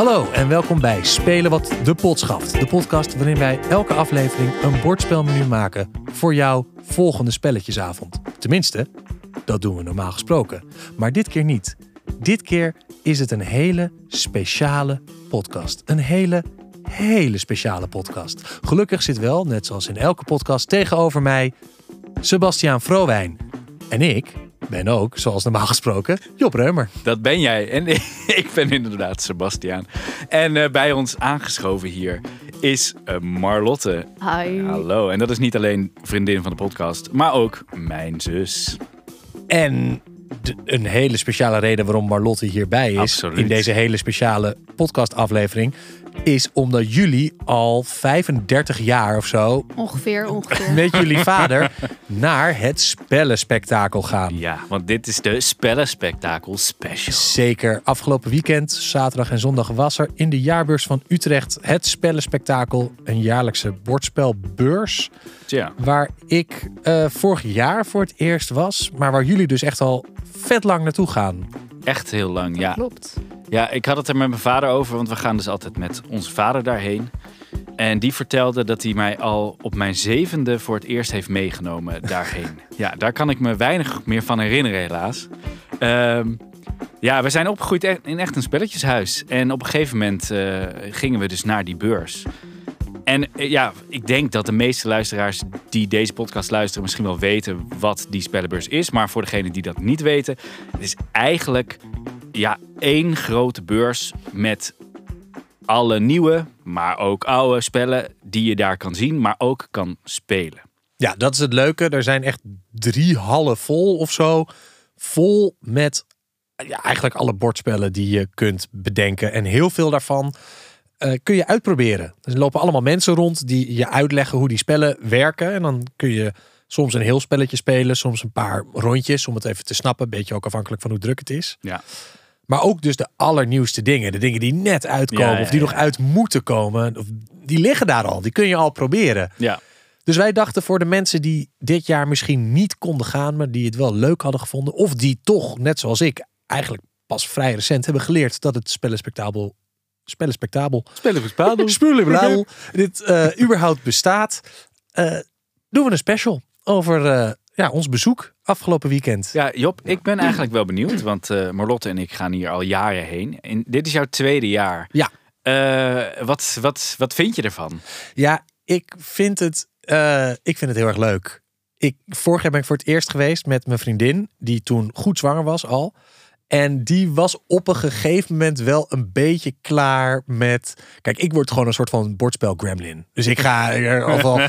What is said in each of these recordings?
Hallo en welkom bij Spelen wat de pot schaft. De podcast waarin wij elke aflevering een bordspelmenu maken voor jouw volgende spelletjesavond. Tenminste, dat doen we normaal gesproken. Maar dit keer niet. Dit keer is het een hele speciale podcast. Een hele, hele speciale podcast. Gelukkig zit wel, net zoals in elke podcast, tegenover mij Sebastiaan Vrowijn. En ik ben ook, zoals normaal gesproken, Job Reumer. Dat ben jij. En ik ben inderdaad Sebastiaan. En uh, bij ons aangeschoven hier is uh, Marlotte. Hi. Hallo. En dat is niet alleen vriendin van de podcast, maar ook mijn zus. En een hele speciale reden waarom Marlotte hierbij is Absoluut. in deze hele speciale podcastaflevering is omdat jullie al 35 jaar of zo Ongeveer, ongeveer. met jullie vader naar het spellenspectakel gaan. Ja, want dit is de Spellenspectakel Special. Zeker. Afgelopen weekend, zaterdag en zondag, was er in de jaarbeurs van Utrecht het spellenspectakel. Een jaarlijkse bordspelbeurs. Tja. Waar ik eh, vorig jaar voor het eerst was. Maar waar jullie dus echt al vet lang naartoe gaan. Echt heel lang, ja. Klopt. Ja, ik had het er met mijn vader over, want we gaan dus altijd met onze vader daarheen. En die vertelde dat hij mij al op mijn zevende voor het eerst heeft meegenomen daarheen. ja, daar kan ik me weinig meer van herinneren, helaas. Ehm, ja, we zijn opgegroeid in echt een spelletjeshuis. En op een gegeven moment eh, gingen we dus naar die beurs. En eh, ja, ik denk dat de meeste luisteraars die deze podcast luisteren misschien wel weten wat die spellenbeurs is. Maar voor degenen die dat niet weten, het is eigenlijk ja, één grote beurs met alle nieuwe, maar ook oude spellen die je daar kan zien, maar ook kan spelen. Ja, dat is het leuke. Er zijn echt drie hallen vol of zo. Vol met ja, eigenlijk alle bordspellen die je kunt bedenken. En heel veel daarvan eh, kun je uitproberen. Er lopen allemaal mensen rond die je uitleggen hoe die spellen werken. En dan kun je soms een heel spelletje spelen, soms een paar rondjes om het even te snappen. Een beetje ook afhankelijk van hoe druk het is. Ja. Maar ook dus de allernieuwste dingen. De dingen die net uitkomen Ja, ja, of die nog uit moeten komen. Of die liggen daar al. Die kun je al proberen. Ja, Dus wij dachten voor de mensen die dit jaar misschien niet konden gaan, maar die het wel leuk hadden gevonden. Of die toch, net zoals ik, eigenlijk pas vrij recent hebben geleerd dat het spellenspectabel. Spellenspectabel. spelen Spellenspectabel. dit eh, überhaupt bestaat. eh, doen we een special over eh, ja, ons bezoek afgelopen weekend. Ja, Job, ik ben eigenlijk wel benieuwd, want eh, Marlotte en ik gaan hier al jaren heen. En dit is jouw tweede jaar. Ja. Eh, wat, wat, wat vind je ervan? Ja, ik vind het, eh, ik vind het heel erg leuk. Ik, vorig jaar ben ik voor het eerst geweest met mijn vriendin, die toen goed zwanger was al. En die was op een gegeven moment wel een beetje klaar met. Kijk, ik word gewoon een soort van bordspel gremlin. Dus ik ga er overal,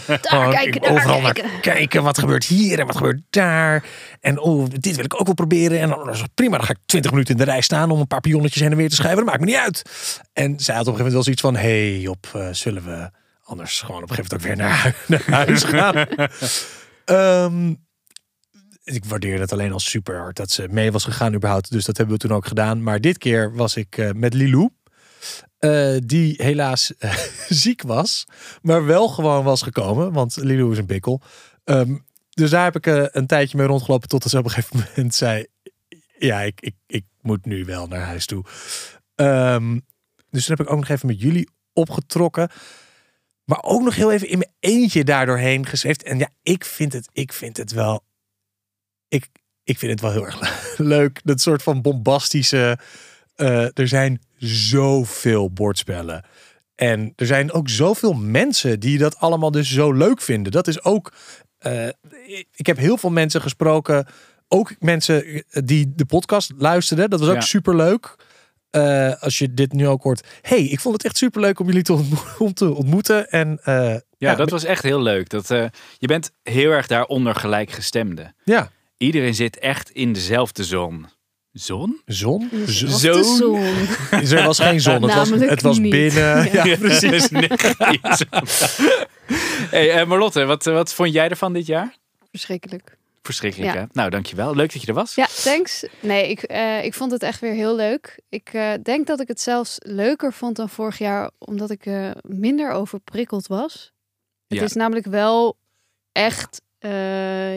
kijken, daar overal kijken. naar kijken. Wat gebeurt hier en wat gebeurt daar. En oh, dit wil ik ook wel proberen. En dan is het prima, dan ga ik 20 minuten in de rij staan om een paar pionnetjes heen en weer te schrijven. Dat maakt me niet uit. En zij had op een gegeven moment wel zoiets van: hey, op zullen we anders gewoon op een gegeven moment ook weer naar, naar huis gaan? Ehm, ik waardeer het alleen al super hard dat ze mee was gegaan überhaupt. Dus dat hebben we toen ook gedaan. Maar dit keer was ik eh, met Lilou. eh, die helaas eh, ziek was. Maar wel gewoon was gekomen. Want Lilou is een pikkel. Ehm, dus daar heb ik een tijdje mee rondgelopen. Tot ze op een gegeven moment zei... Ja, ik, ik, ik moet nu wel naar huis toe. Ehm, dus toen heb ik ook nog even met jullie opgetrokken. Maar ook nog heel even in mijn eentje daardoorheen geschreven. En ja, ik vind het, ik vind het wel. Ik, ik vind het wel heel erg leuk. Dat soort van bombastische. eh, er zijn zoveel bordspellen. En er zijn ook zoveel mensen die dat allemaal dus zo leuk vinden. Dat is ook. eh, ik heb heel veel mensen gesproken. Ook mensen die de podcast luisterden. Dat was ook Ja. super leuk. Eh, als je dit nu ook hoort. hey, ik vond het echt super leuk om jullie te, ontmo- om te ontmoeten. En eh, Ja, dat was echt heel leuk. Dat, eh, je bent heel erg daaronder gelijkgestemde. ja, Iedereen zit echt in dezelfde zon. Zon? zon. Was Zo- de Zo. zon. Er was geen zon. Het was, het was binnen. Ja, precies. hey, eh, Marlotte, wat, wat vond jij ervan dit jaar? Verschrikkelijk. Verschrikkelijk, Ja. hè? Nou, dankjewel. Leuk dat je er was. Ja, thanks. Nee, ik, eh, ik vond het echt weer heel leuk. Ik eh, denk dat ik het zelfs leuker vond dan vorig jaar, omdat ik eh, minder overprikkeld was. Het Ja. is namelijk wel echt eh,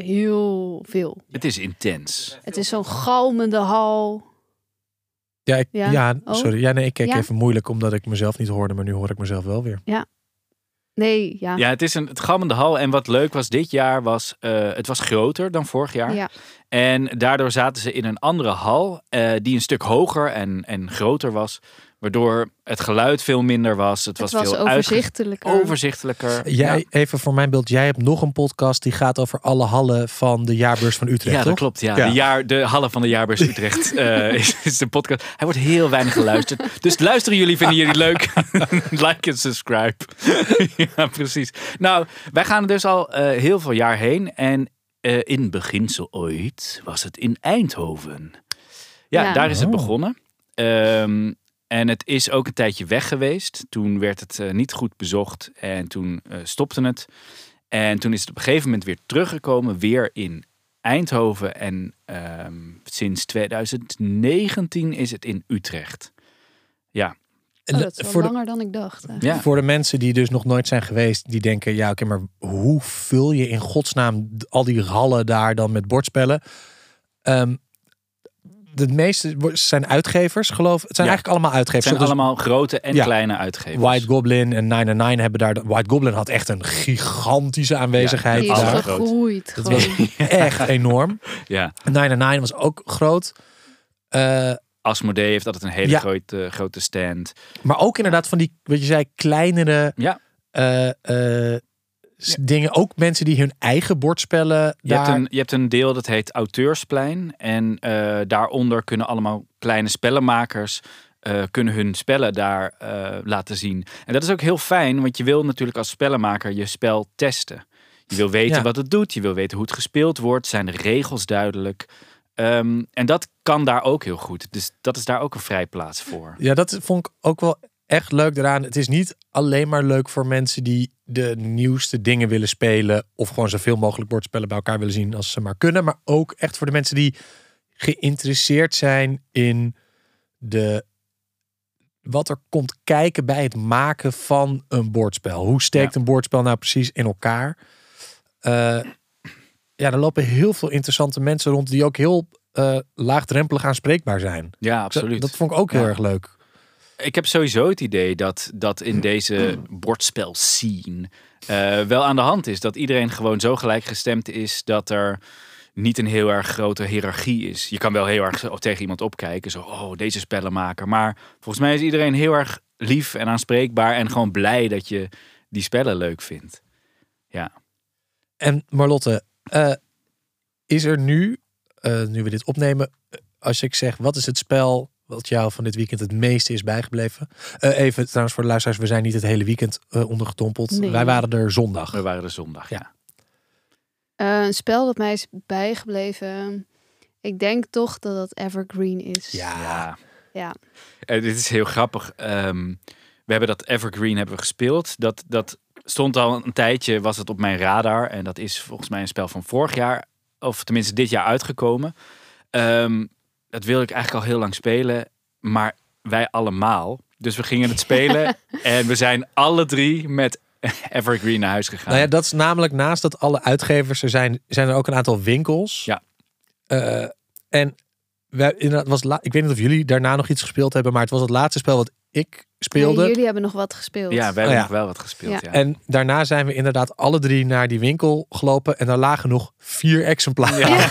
heel veel. Het is intens. Het is zo'n galmende hal. Ja, ik, ja. Ja. Oh. sorry. Ja, nee, ik keek Ja. even moeilijk omdat ik mezelf niet hoorde, maar nu hoor ik mezelf wel weer. Nee, ja. Ja, het is een het gammende hal. En wat leuk was dit jaar, was eh, het was groter dan vorig jaar. Ja. En daardoor zaten ze in een andere hal, eh, die een stuk hoger en, en groter was. Waardoor het geluid veel minder was. Het, Het was, veel overzichtelijker. overzichtelijker. Jij, Ja. even voor mijn beeld, jij hebt nog een podcast die gaat over alle hallen van de jaarbeurs van Utrecht, Ja, dat toch? klopt. Ja. Ja. De, jaar, de Hallen van de Jaarbeurs Utrecht eh, is, is de podcast. Hij wordt heel weinig geluisterd. Dus luisteren jullie, vinden jullie leuk? like en subscribe. ja, precies. Nou, wij gaan er dus al eh, heel veel jaar heen. En eh, in beginsel ooit was het in Eindhoven. Ja, Ja. daar is het Oh. begonnen. Ehm, en het is ook een tijdje weg geweest. Toen werd het eh, niet goed bezocht en toen eh, stopte het. En toen is het op een gegeven moment weer teruggekomen, weer in Eindhoven. En ehm, sinds 2019 is het in Utrecht. Ja, Oh, dat is voor, de, langer dan ik dacht. ja. voor de mensen die dus nog nooit zijn geweest, die denken, ja oké, maar hoe vul je in godsnaam al die hallen daar dan met bordspellen? Ehm, de meeste zijn uitgevers, geloof Het zijn Ja. eigenlijk allemaal Het uitgevers. zijn Dus allemaal grote en Ja. kleine uitgevers. White Goblin en 999 hebben daar... White Goblin had echt een gigantische aanwezigheid. Die is gegroeid. Dat gewoon. was echt enorm. Ja, 999 was ook groot. Eh, Asmodee heeft altijd een hele Ja. grote, grote stand. maar ook inderdaad van die, wat je zei, kleinere Ja. eh, eh, dingen. Ook mensen die hun eigen bordspellen Je, daar... hebt een, je hebt een deel dat heet Auteursplein. En eh, daaronder kunnen allemaal kleine spellenmakers eh, kunnen hun spellen daar eh, laten zien. En dat is ook heel fijn, want je wil natuurlijk als spellenmaker je spel testen. Je wil weten Ja. wat het doet, je wil weten hoe het gespeeld wordt, zijn de regels duidelijk. Ehm, en dat kan daar ook heel goed. Dus dat is daar ook een vrijplaats voor. Ja, dat vond ik ook wel echt leuk eraan. Het is niet alleen maar leuk voor mensen die de nieuwste dingen willen spelen. Of gewoon zoveel mogelijk bordspellen bij elkaar willen zien als ze maar kunnen. Maar ook echt voor de mensen die geïnteresseerd zijn in de. Wat er komt kijken bij het maken van een bordspel. Hoe steekt Ja. een bordspel nou precies in elkaar? Eh, ja, er lopen heel veel interessante mensen rond die ook heel eh, laagdrempelig aanspreekbaar zijn. Ja, Dat- absoluut. Dat vond ik ook heel Ja. erg leuk. Ik heb sowieso het idee dat, dat in deze bordspel scene eh, wel aan de hand is. Dat iedereen gewoon zo gelijkgestemd is dat er niet een heel erg grote hiërarchie is. Je kan wel heel erg tegen iemand opkijken. Zo, oh, deze spellenmaker. Maar volgens mij is iedereen heel erg lief en aanspreekbaar. En gewoon blij dat je die spellen leuk vindt. Ja. En Marlotte, eh, is er nu, eh, nu we dit opnemen, als ik zeg wat is het spel wat jou van dit weekend het meeste is bijgebleven? Eh, even trouwens voor de luisteraars, we zijn niet het hele weekend eh, ondergedompeld. Nee. Wij waren er zondag. We waren er zondag. Ja. Eh, een spel dat mij is bijgebleven. Ik denk toch dat dat Evergreen is. Ja. ja. Dit is heel grappig. Ehm, we hebben dat Evergreen hebben we gespeeld. Dat, dat stond al een tijdje, was het op mijn radar. En dat is volgens mij een spel van vorig jaar, of tenminste dit jaar uitgekomen. Ehm, dat wilde ik eigenlijk al heel lang spelen, maar wij allemaal. Dus we gingen het spelen en we zijn alle drie met Evergreen naar huis gegaan. Nou ja, dat is namelijk naast dat alle uitgevers er zijn, zijn er ook een aantal winkels. Ja. Eh, en wij, inderdaad, was la- ik weet niet of jullie daarna nog iets gespeeld hebben, maar het was het laatste spel wat ik speelde. Nee, jullie hebben nog wat gespeeld. ja, wij hebben Oh ja. nog wel wat gespeeld. Ja. Ja. En daarna zijn we inderdaad alle drie naar die winkel gelopen. En daar lagen nog vier exemplaren.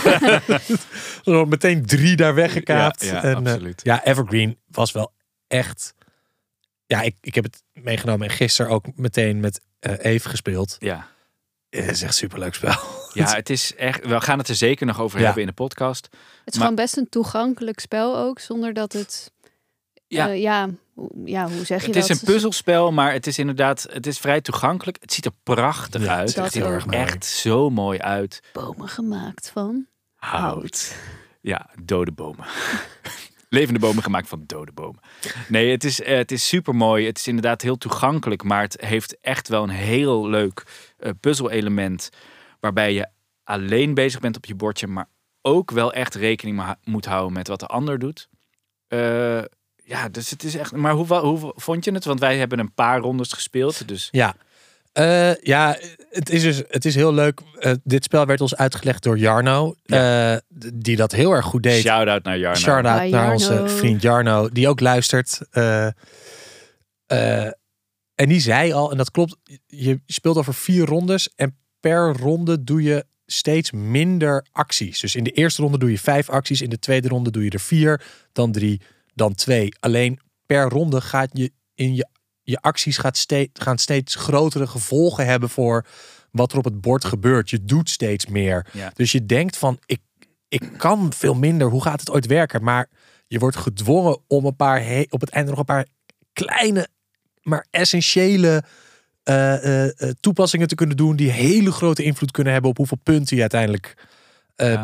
Zo meteen drie daar weggekaapt. Ja, ja, en, eh, ja, Evergreen was wel echt... Ja, ik, ik heb het meegenomen. En gisteren ook meteen met eh Eve gespeeld. ja. Het is echt een superleuk spel. ja, het is echt. We gaan het er zeker nog over Ja. hebben in de podcast. Het is Maar- gewoon best een toegankelijk spel ook, zonder dat het... Ja. Ja, ja, hoe- ja hoe zeg je Het dat? is een puzzelspel, maar het is inderdaad, het is vrij toegankelijk. Het ziet er prachtig Ja, het uit. Het ziet er echt zo mooi uit. Bomen gemaakt van hout. Ja, dode bomen. Levende bomen gemaakt van dode bomen. Nee, het is, eh, het is super mooi. Het is inderdaad heel toegankelijk, maar het heeft echt wel een heel leuk eh puzzelelement. Waarbij je alleen bezig bent op je bordje, maar ook wel echt rekening moet houden met wat de ander doet. Eh, ja, dus het is echt. Maar hoe, hoe vond je het? Want wij hebben een paar rondes gespeeld. Dus Ja, Eh, ja, het is, dus, het is heel leuk. Eh, dit spel werd ons uitgelegd door Jarno. eh, die dat heel erg goed deed. Shout-out naar Jarno. Shout-out naar onze vriend Jarno, die ook luistert. Eh, eh, en die zei al, en dat klopt, je speelt over vier rondes. En per ronde doe je steeds minder acties. Dus in de eerste ronde doe je vijf acties. In de tweede ronde doe je er vier, dan drie, dan twee. Alleen per ronde gaat je in je, je acties gaat steeds, gaan steeds grotere gevolgen hebben voor wat er op het bord gebeurt. Je doet steeds meer. Ja. Dus je denkt van, ik, ik kan veel minder. Hoe gaat het ooit werken? Maar je wordt gedwongen om een paar he- op het einde nog een paar kleine, maar essentiële eh, eh, eh, toepassingen te kunnen doen die hele grote invloed kunnen hebben op hoeveel punten je uiteindelijk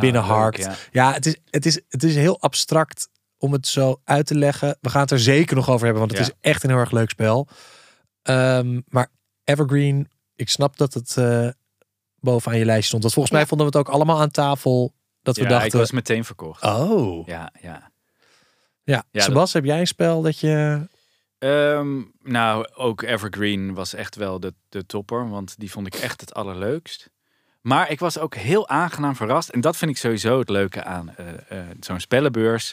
binnenharkt. leuk, ja. Ja, het is, het, is, het is heel abstract om het zo uit te leggen. We gaan het er zeker nog over hebben, want het Ja. is echt een heel erg leuk spel. Ehm, maar Evergreen, ik snap dat het eh bovenaan je lijst stond. Want volgens mij Ja. vonden we het ook allemaal aan tafel. Dat we Ja, dachten, ik was meteen verkocht. oh. Ja, ja. Ja, Ja, Sebas, heb jij een spel dat je... Ehm, nou, ook Evergreen was echt wel de, de topper, want die vond ik echt het allerleukst. Maar ik was ook heel aangenaam verrast. En dat vind ik sowieso het leuke aan eh, eh, zo'n spellenbeurs.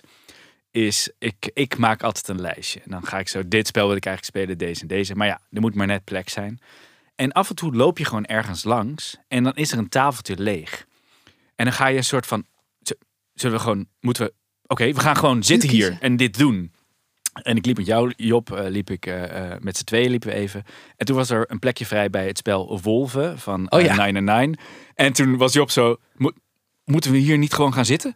Is ik, ik maak altijd een lijstje. En dan ga ik zo, dit spel wil ik eigenlijk spelen, deze en deze. Maar ja, er moet maar net plek zijn. En af en toe loop je gewoon ergens langs. En dan is er een tafeltje leeg. En dan ga je een soort van, zullen we gewoon, moeten we, oké, we gaan gewoon zitten hier en dit doen. En ik liep met jou, Job, eh, liep ik eh, eh, met z'n tweeën liepen we even. En toen was er een plekje vrij bij het spel Wolven van Oh ja. 999. En toen was Job zo, "Mo- moeten we hier niet gewoon gaan zitten?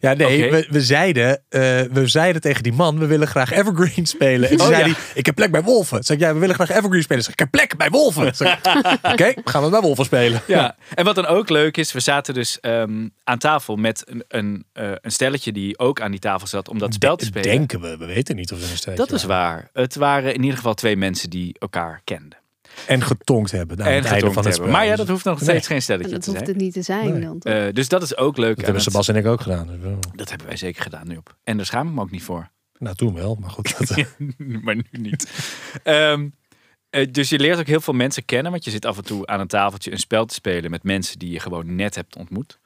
Ja, nee, we, we, zeiden, eh, we zeiden tegen die man, we willen graag Evergreen spelen. En toen Oh, zei ja. hij, ik heb plek bij Wolven. Zeg ik, ja, we willen graag Evergreen spelen. Zeg ik, ik heb plek bij Wolven. Oké, gaan we bij Wolven spelen. Ja. En wat dan ook leuk is, we zaten dus ehm, aan tafel met een, een, eh, een stelletje die ook aan die tafel zat om dat spel te spelen. Denken we, we weten niet of er een steeds dat is waar. Het waren in ieder geval twee mensen die elkaar kenden. En getonkt hebben en het einde getonkt van het hebben. Maar ja, dat hoeft nog Nee. steeds geen En stelletje dat te hoeft zijn. het niet te zijn Nee. dan. Eh, dus dat is ook leuk. Dat hebben Sebas en ik ook gedaan. Dus wel- Dat hebben wij zeker gedaan nu op. En daar schaam ik me ook niet voor. nou, toen wel, maar goed. Dat, maar nu niet. Ehm, eh, dus je leert ook heel veel mensen kennen. Want je zit af en toe aan een tafeltje een spel te spelen met mensen die je gewoon net hebt ontmoet.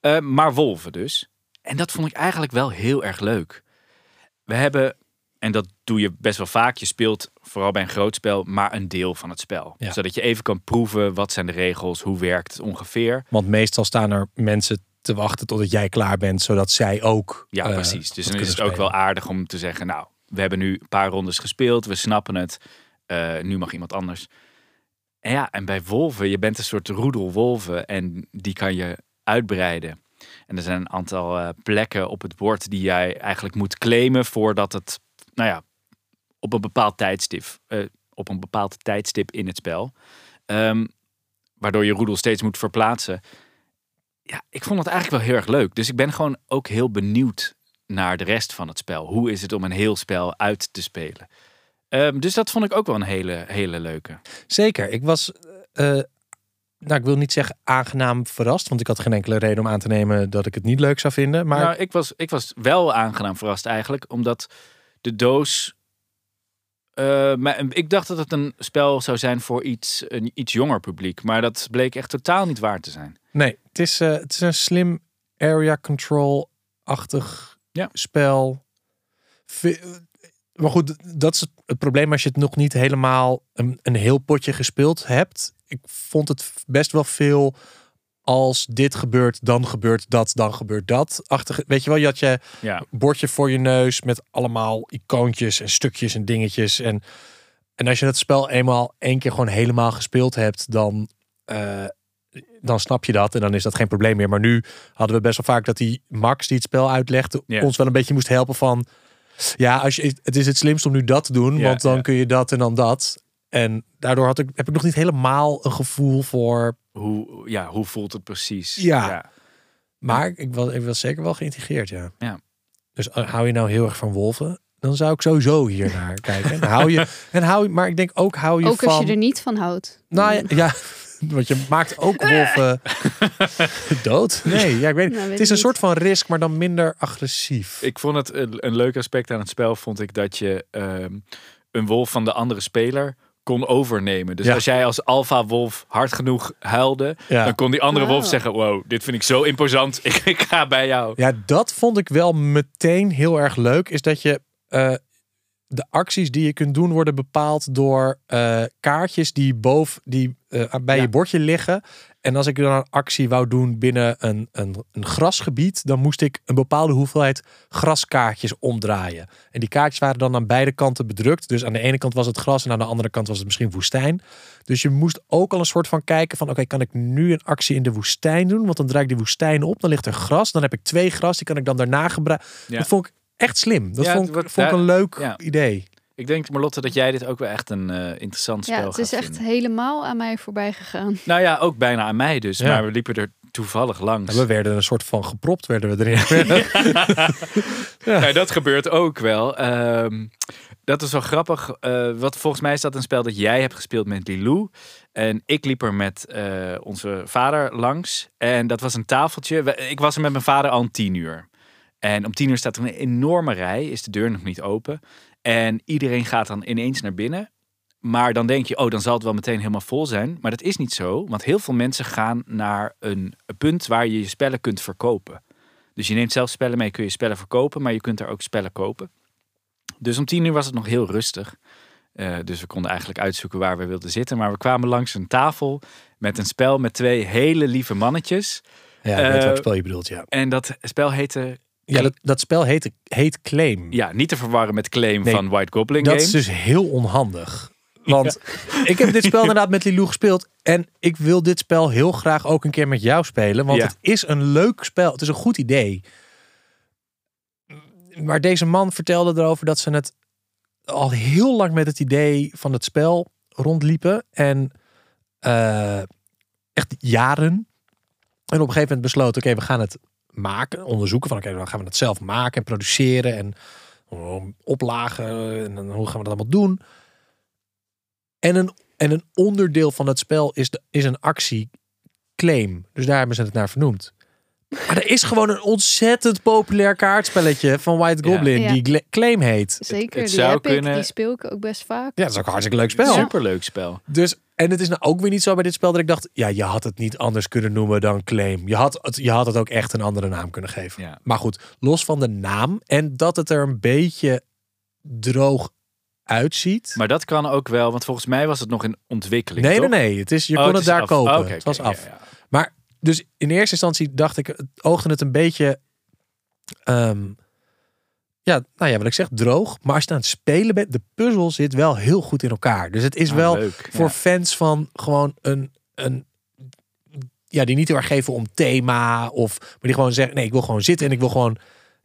Eh, maar wolven dus. En dat vond ik eigenlijk wel heel erg leuk. We hebben, en dat doe je best wel vaak, je speelt vooral bij een groot spel maar een deel van het spel. Ja. Zodat je even kan proeven wat zijn de regels, hoe werkt het ongeveer. want meestal staan er mensen te wachten totdat jij klaar bent, zodat zij ook. Ja, eh, precies. Dus dan is het kunnen ook wel aardig om te zeggen, nou, we hebben nu een paar rondes gespeeld, we snappen het, eh, nu mag iemand anders. En ja, en bij wolven, je bent een soort roedel wolven en die kan je uitbreiden. En er zijn een aantal eh, plekken op het bord die jij eigenlijk moet claimen voordat het, nou ja, op een bepaald tijdstip, eh, op een bepaald tijdstip in het spel, ehm, waardoor je roedel steeds moet verplaatsen. Ja, ik vond het eigenlijk wel heel erg leuk. Dus ik ben gewoon ook heel benieuwd naar de rest van het spel. Hoe is het om een heel spel uit te spelen? Ehm, dus dat vond ik ook wel een hele, hele leuke. Zeker. Ik was, eh, nou, ik wil niet zeggen aangenaam verrast, want ik had geen enkele reden om aan te nemen dat ik het niet leuk zou vinden. Maar Nou, ik was, ik was wel aangenaam verrast eigenlijk, omdat de doos. eh, maar ik dacht dat het een spel zou zijn voor iets, een iets jonger publiek. Maar dat bleek echt totaal niet waar te zijn. nee, het is, eh, het is een slim area control-achtig Ja. spel. Maar goed, dat is het, het probleem als je het nog niet helemaal een, een heel potje gespeeld hebt. Ik vond het best wel veel als dit gebeurt, dan gebeurt dat, dan gebeurt dat. Achtige, weet je wel, je had je Ja, bordje voor je neus met allemaal icoontjes en stukjes en dingetjes. En, en als je het spel eenmaal één keer gewoon helemaal gespeeld hebt, dan, eh, dan snap je dat en dan is dat geen probleem meer. Maar nu hadden we best wel vaak dat die Max die het spel uitlegde, Ja. ons wel een beetje moest helpen van, ja, als je, het is het slimst om nu dat te doen, Ja, want dan kun je dat en dan dat. En daardoor had ik, heb ik nog niet helemaal een gevoel voor. hoe, ja, hoe voelt het precies? Ja. Maar ik was, ik was zeker wel geïntegreerd, ja. Ja. Dus eh, hou je nou heel erg van wolven, dan zou ik sowieso hier naar kijken. En hou je, en hou je, maar ik denk ook hou je Ook van. als je er niet van houdt. Nou ja, ja, want je maakt ook wolven dood. Nee, ja, ik weet. Nou, weet het is een niet. soort van risk, maar dan minder agressief. Ik vond het een, een leuk aspect aan het spel, vond ik dat je ehm, een wolf van de andere speler kon overnemen. Dus Ja. als jij als alfa wolf hard genoeg huilde, Ja. dan kon die andere wolf Oh. zeggen: Wow, dit vind ik zo imposant. Ik, ik ga bij jou. Ja, dat vond ik wel meteen heel erg leuk. Is dat je eh, de acties die je kunt doen worden bepaald door eh, kaartjes die boven die eh, bij Ja. je bordje liggen. En als ik dan een actie wou doen binnen een, een, een grasgebied, dan moest ik een bepaalde hoeveelheid graskaartjes omdraaien. En die kaartjes waren dan aan beide kanten bedrukt. Dus aan de ene kant was het gras en aan de andere kant was het misschien woestijn. Dus je moest ook al een soort van kijken van oké, kan ik nu een actie in de woestijn doen? Want dan draai ik die woestijn op, dan ligt er gras. Dan heb ik twee gras, die kan ik dan daarna gebruiken. Ja. Dat vond ik echt slim. Dat Ja, vond, ik, wordt vond ik een leuk ja. idee. Ik denk, Marlotte, dat jij dit ook wel echt een eh, interessant spel Ja, het is echt vinden. helemaal aan mij voorbij gegaan. Nou ja, ook bijna aan mij dus. Ja. Maar we liepen er toevallig langs. We werden een soort van gepropt, werden we erin. Ja, dat gebeurt ook wel. Ehm, dat is wel grappig. Eh, wat volgens mij is dat een spel dat jij hebt gespeeld met Lilou. En ik liep er met eh, onze vader langs. En dat was een tafeltje. Ik was er met mijn vader al om tien uur. En om tien uur staat er een enorme rij. Is de deur nog niet open. En iedereen gaat dan ineens naar binnen. Maar dan denk je, oh, dan zal het wel meteen helemaal vol zijn. Maar dat is niet zo. Want heel veel mensen gaan naar een punt waar je je spellen kunt verkopen. Dus je neemt zelf spellen mee, kun je spellen verkopen, maar je kunt er ook spellen kopen. Dus om tien uur was het nog heel rustig. Eh, dus we konden eigenlijk uitzoeken waar we wilden zitten. Maar we kwamen langs een tafel met een spel met twee hele lieve mannetjes. Ja, ik weet Eh, welk spel je bedoelt, ja. En dat spel heette, Ja, dat, dat spel heet, heet Claim. ja, niet te verwarren met Claim Nee, van White Goblin dat Games. is dus heel onhandig. Want ik heb dit spel inderdaad met Lilou gespeeld. En ik wil dit spel heel graag ook een keer met jou spelen. Want Ja. het is een leuk spel. Het is een goed idee. Maar deze man vertelde erover dat ze het al heel lang met het idee van het spel rondliepen. En eh, echt jaren. En op een gegeven moment besloten, oké, we gaan het maken, onderzoeken. Van oké, dan gaan we het zelf maken en produceren. En um, oplagen. En hoe gaan we dat allemaal doen? En een, en een onderdeel van het spel is, de, is een actie claim. Dus daar hebben ze het naar vernoemd. Maar er is gewoon een ontzettend populair kaartspelletje van White. Goblin Ja. die Claim heet. Zeker, het die zou heb ik, kunnen- die speel ik ook best vaak. Ja, dat is ook een hartstikke leuk spel. Superleuk spel. Dus, en het is nou ook weer niet zo bij dit spel dat ik dacht, ja, je had het niet anders kunnen noemen dan Claim. Je had het, je had het ook echt een andere naam kunnen geven. Ja. Maar goed, los van de naam en dat het er een beetje droog uitziet. Maar dat kan ook wel, want volgens mij was het nog in ontwikkeling. nee, toch? nee, nee. Het is, je Oh, kon het daar af. kopen. Oh, oké, het was af. ja, ja. Dus in eerste instantie dacht ik, het oogde het een beetje, ehm, ja, nou ja, wat ik zeg, droog. Maar als je aan het spelen bent, de puzzel zit wel heel goed in elkaar. Dus het is Ah, wel leuk. voor Ja. fans van gewoon een, een, ja, die niet heel erg geven om thema of, maar die gewoon zeggen, nee, ik wil gewoon zitten en ik wil gewoon,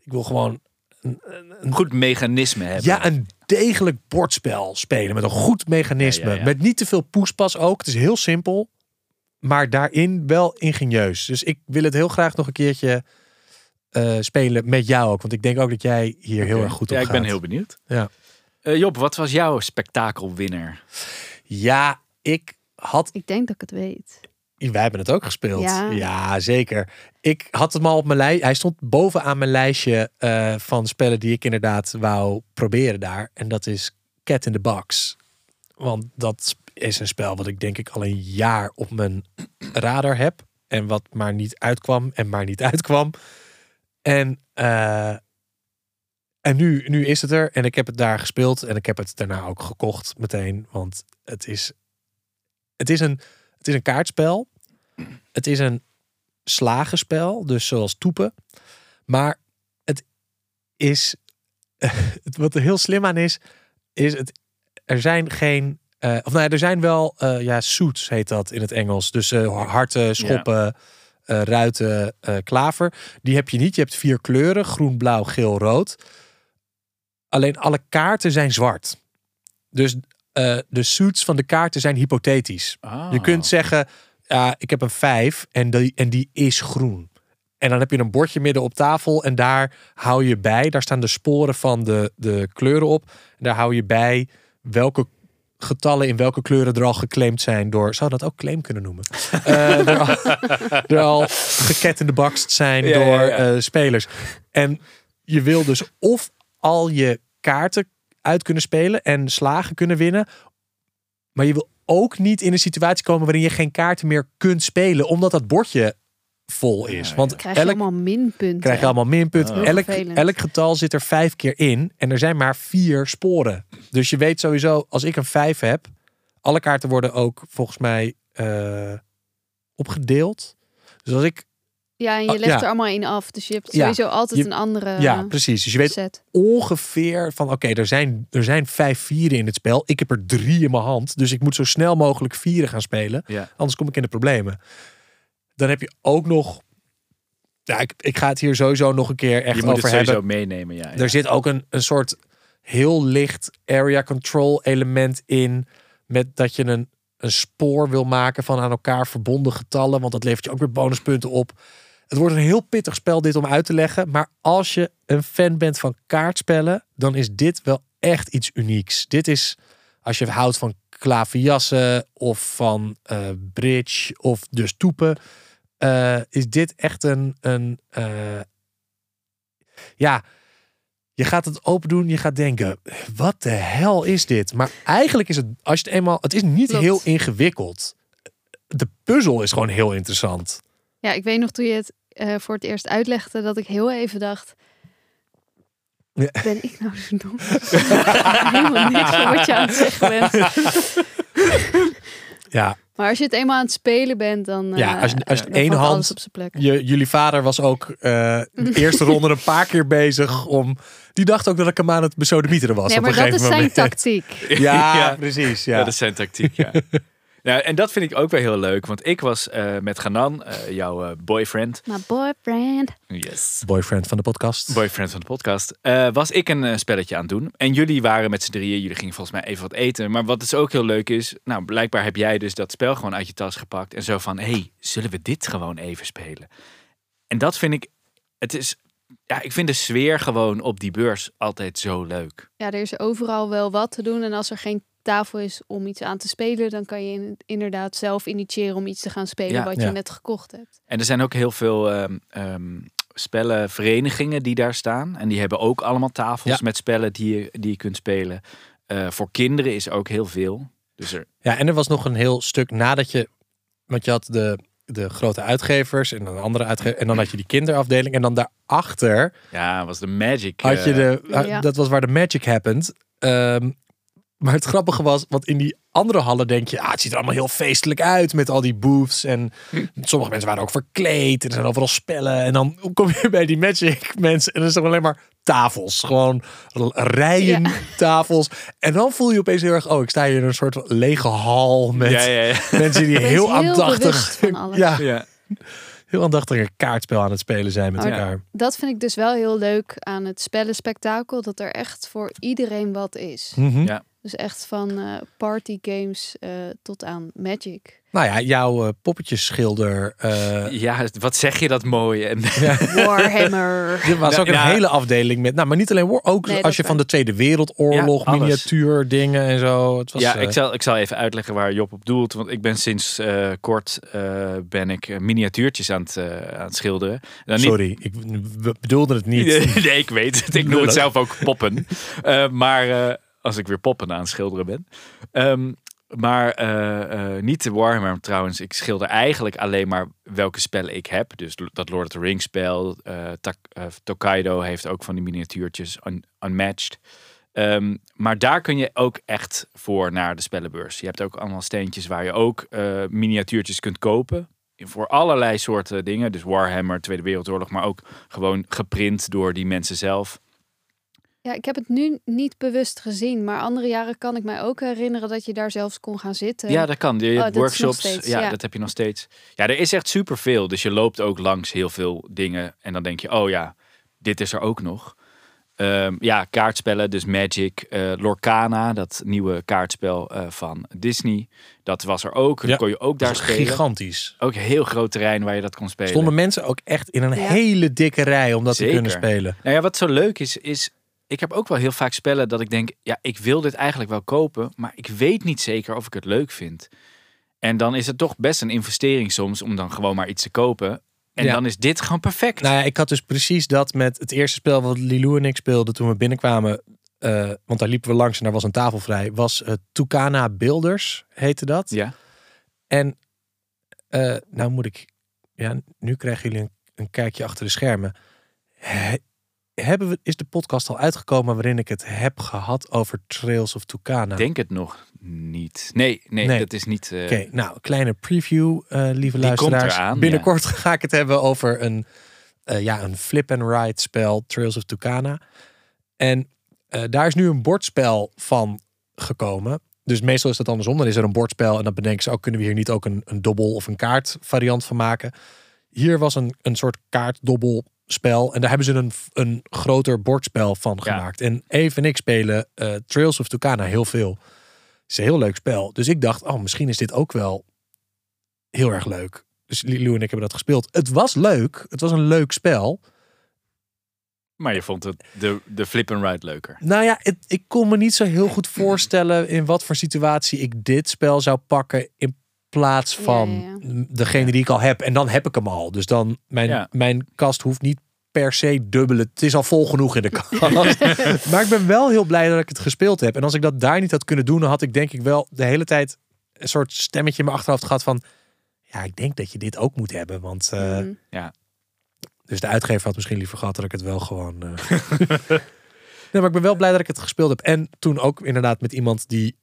ik wil gewoon een, een, een goed mechanisme hebben. ja, een degelijk bordspel spelen met een goed mechanisme. Ja, ja, ja. Met niet te veel poespas ook. Het is heel simpel, maar daarin wel ingenieus. Dus ik wil het heel graag nog een keertje eh, spelen met jou ook. Want ik denk ook dat jij hier heel erg goed Ja, op ik ben heel benieuwd. Ja. Eh, Job, wat was jouw spektakelwinner? Ja, ik had... Ik denk dat ik het weet. Wij hebben het ook gespeeld. Ja. Ja, zeker. Ik had hem al op mijn lijst. Hij stond bovenaan mijn lijstje eh, van spellen die ik inderdaad wou proberen daar. En dat is Cat in the Box. Want dat is een spel wat ik denk ik al een jaar op mijn radar heb. En wat maar niet uitkwam en maar niet uitkwam. En, eh, en nu, nu is het er. En ik heb het daar gespeeld. En ik heb het daarna ook gekocht meteen. Want het is, het is, een, het is een kaartspel. Het is een slagenspel. Dus zoals toepen. Maar het is... wat er heel slim aan is... Is het... Er zijn geen... eh, of nou ja, er zijn wel... eh, ja, suits heet dat in het Engels. Dus eh, harten, schoppen... ruiten, klaver. Die heb je niet. Je hebt vier kleuren: groen, blauw, geel, rood. Alleen alle kaarten zijn zwart. Dus de suits van de kaarten zijn hypothetisch. Ah. Je kunt zeggen: ja, ik heb een vijf en die, en die is groen. En dan heb je een bordje midden op tafel en daar hou je bij. Daar staan de sporen van de, de kleuren op. En daar hou je bij welke getallen in welke kleuren er al geclaimd zijn door. Zou dat ook claim kunnen noemen? Eh, er, al, er al geket in de bakst zijn Ja, door ja, eh, spelers. En je wil dus of al je kaarten uit kunnen spelen en slagen kunnen winnen. Maar je wil ook niet in een situatie komen waarin je geen kaarten meer kunt spelen, omdat dat bordje vol is. Want Krijg je elk, allemaal minpunten. krijg je allemaal minpunten. Oh. Elk, elk getal zit er vijf keer in en er zijn maar vier sporen. Dus je weet sowieso, als ik een vijf heb, alle kaarten worden ook volgens mij eh, opgedeeld. Dus als ik, Ja, en je Oh, legt ja. er allemaal in af. Dus je hebt Ja, sowieso altijd je- een andere ja precies. Dus je weet set. ongeveer van oké, er, zijn, er zijn vijf vieren in het spel. Ik heb er drie in mijn hand. Dus ik moet zo snel mogelijk vieren gaan spelen. Ja. Anders kom ik in de problemen. Dan heb je ook nog. Ja, ik, ik ga het hier sowieso nog een keer echt je moet over het sowieso hebben. meenemen. Ja, ja. Er zit ook een, een soort heel licht area control element in. Met dat je een, een spoor wil maken van aan elkaar verbonden getallen. Want dat levert je ook weer bonuspunten op. Het wordt een heel pittig spel dit om uit te leggen. Maar als je een fan bent van kaartspellen, dan is dit wel echt iets unieks. Dit is, als je houdt van klaverjassen of van eh, bridge of dus toepen, eh, is dit echt een, een eh, ja, je gaat het open doen, je gaat denken, wat de hel is dit? Maar eigenlijk is het, als je het eenmaal, het is niet Klopt. heel ingewikkeld. De puzzel is gewoon heel interessant. Ja, ik weet nog toen je het eh, voor het eerst uitlegde dat ik heel even dacht. Ja. Ben ik nou zo dom? Helemaal niks van wat je aan het zeggen bent. Ja, Maar als je het eenmaal aan het spelen bent, dan, eh, Ja, als je- als je dan één hand- alles op zijn plek. je, jullie vader was ook eh, de eerste ronde een paar keer bezig om. Die dacht ook dat ik hem aan het besodemieteren was. Nee, op maar een dat is gegeven zijn moment. tactiek. Ja, Ja. precies. Ja. Ja, dat is zijn tactiek, ja. ja. En dat vind ik ook wel heel leuk. Want ik was eh, met Ganan, eh, jouw eh, boyfriend. My boyfriend. Yes. Boyfriend van de podcast. Boyfriend van de podcast. eh, was ik een spelletje aan het doen. En jullie waren met z'n drieën. Jullie gingen volgens mij even wat eten. Maar wat dus ook heel leuk is. Nou, blijkbaar heb jij dus dat spel gewoon uit je tas gepakt. En zo van, hey, zullen we dit gewoon even spelen? En dat vind ik, het is, ja, ik vind de sfeer gewoon op die beurs altijd zo leuk. Ja, er is overal wel wat te doen. En als er geen tafel is om iets aan te spelen, dan kan je in- inderdaad zelf initiëren om iets te gaan spelen Ja. wat Ja. je net gekocht hebt. En er zijn ook heel veel ehm, ehm, spellenverenigingen die daar staan. En die hebben ook allemaal tafels Ja. met spellen die je, die je kunt spelen. Eh, voor kinderen is ook heel veel. Dus er, Ja, en er was nog een heel stuk nadat je. Want je had de, de grote uitgevers en dan een andere uitgever. En dan had je die kinderafdeling. En dan daarachter ja, was de Magic. had je eh, de. Ja. Dat was waar de magic happened. Ehm, maar het grappige was, want in die andere hallen denk je, ah, het ziet er allemaal heel feestelijk uit met al die booths. En sommige mensen waren ook verkleed. En er zijn overal spellen. En dan kom je bij die magic mensen en dan is er alleen maar tafels. Gewoon rijen tafels. En dan voel je opeens heel erg, oh, ik sta hier in een soort lege hal met ja, ja, ja. mensen die heel aandachtig, van alles. ja, ja. heel aandachtig een kaartspel aan het spelen zijn met Oh, elkaar. Dat vind ik dus wel heel leuk aan het spellenspectakel. Dat er echt voor iedereen wat is. Mhm. Ja. Dus echt van eh party games eh, tot aan Magic. Nou ja, jouw eh, poppetjesschilder. eh Ja, wat zeg je dat mooi. En, Warhammer. Er was ook een Ja. hele afdeling met, nou, maar niet alleen war, ook Nee, als je van waar. de Tweede Wereldoorlog, miniatuur dingen en zo. Het was, ja, ik zal, ik zal even uitleggen waar Job op doelt. Want ik ben sinds eh, kort eh, ben ik miniatuurtjes aan het, aan het schilderen. Dan niet- sorry, ik we bedoelden het niet. Nee, ik weet het. Ik noem het zelf ook poppen. Eh, maar eh, als ik weer poppen aan schilderen ben. Ehm, maar eh, eh, niet de Warhammer trouwens. Ik schilder eigenlijk alleen maar welke spellen ik heb. Dus dat Lord of the Rings spel. eh, Tokaido heeft ook van die miniatuurtjes. Un- unmatched. Ehm, maar daar kun je ook echt voor naar de spellenbeurs. Je hebt ook allemaal steentjes waar je ook miniatuurtjes kunt kopen. Voor allerlei soorten dingen. Dus Warhammer, Tweede Wereldoorlog. Maar ook gewoon geprint door die mensen zelf. Ja, ik heb het nu niet bewust gezien. Maar andere jaren kan ik mij ook herinneren dat je daar zelfs kon gaan zitten. Ja, dat kan. Je hebt Oh, workshops. steeds, ja, ja. dat heb je nog steeds. Ja, er is echt superveel. Dus je loopt ook langs heel veel dingen. En dan denk je, oh ja, dit is er ook nog. Ehm, ja, kaartspellen. Dus Magic. eh, Lorcana, dat nieuwe kaartspel eh, van Disney. Dat was er ook. Dat kon je ook daar spelen. gigantisch. Ook een heel groot terrein waar je dat kon spelen. Stonden mensen ook echt in een Ja. hele dikke rij om dat Zeker. te kunnen spelen. Nou ja, wat zo leuk is, is... Ik heb ook wel heel vaak spellen dat ik denk... Ja, ik wil dit eigenlijk wel kopen, maar ik weet niet zeker of ik het leuk vind. En dan is het toch best een investering soms om dan gewoon maar iets te kopen. En Ja. dan is dit gewoon perfect. Nou ja, ik had dus precies dat met het eerste spel wat Lilou en ik speelden toen we binnenkwamen. eh, want daar liepen we langs en daar was een tafel vrij, was uh, Tucana Builders, heette dat. Ja. En eh, nou moet ik, ja, nu krijgen jullie een, een kijkje achter de schermen. He- hebben we, is de podcast al uitgekomen waarin ik het heb gehad over Trails of Tucana? Ik denk het nog niet. Nee, nee, Nee. dat is niet... eh, Oké, nou, kleine preview, eh, lieve Die komt luisteraars. eraan, Binnenkort ga ik het hebben over een, eh, ja, een flip-and-ride spel, Trails of Tucana. En daar is nu een bordspel van gekomen. Dus meestal is dat andersom. Dan is er een bordspel en dan bedenken ze ook, kunnen we hier niet ook een, een dobbel of een kaart variant van maken? Hier was een, een soort kaartdobbelspel en daar hebben ze een, een groter bordspel van Ja. gemaakt. En Eve en ik spelen eh, Trails of Tucana heel veel. Het is een heel leuk spel. Dus ik dacht, oh, misschien is dit ook wel heel erg leuk. Dus Lou en ik hebben dat gespeeld. Het was leuk. Het was een leuk spel. Maar je vond het de, de flip and ride leuker. Nou ja, het, ik kon me niet zo heel goed voorstellen in wat voor situatie ik dit spel zou pakken in plaats van Ja, degene die ik al heb. En dan heb ik hem al. Dus dan mijn, Ja. mijn kast hoeft niet per se dubbele. Het is al vol genoeg in de kast. maar ik ben wel heel blij dat ik het gespeeld heb. En als ik dat daar niet had kunnen doen, dan had ik denk ik wel de hele tijd een soort stemmetje in mijn achterhoofd gehad van. Ja, ik denk dat je dit ook moet hebben. Want eh, Mhm. dus de uitgever had misschien liever gehad dat ik het wel gewoon. eh, nee, maar ik ben wel blij dat ik het gespeeld heb. En toen ook inderdaad met iemand die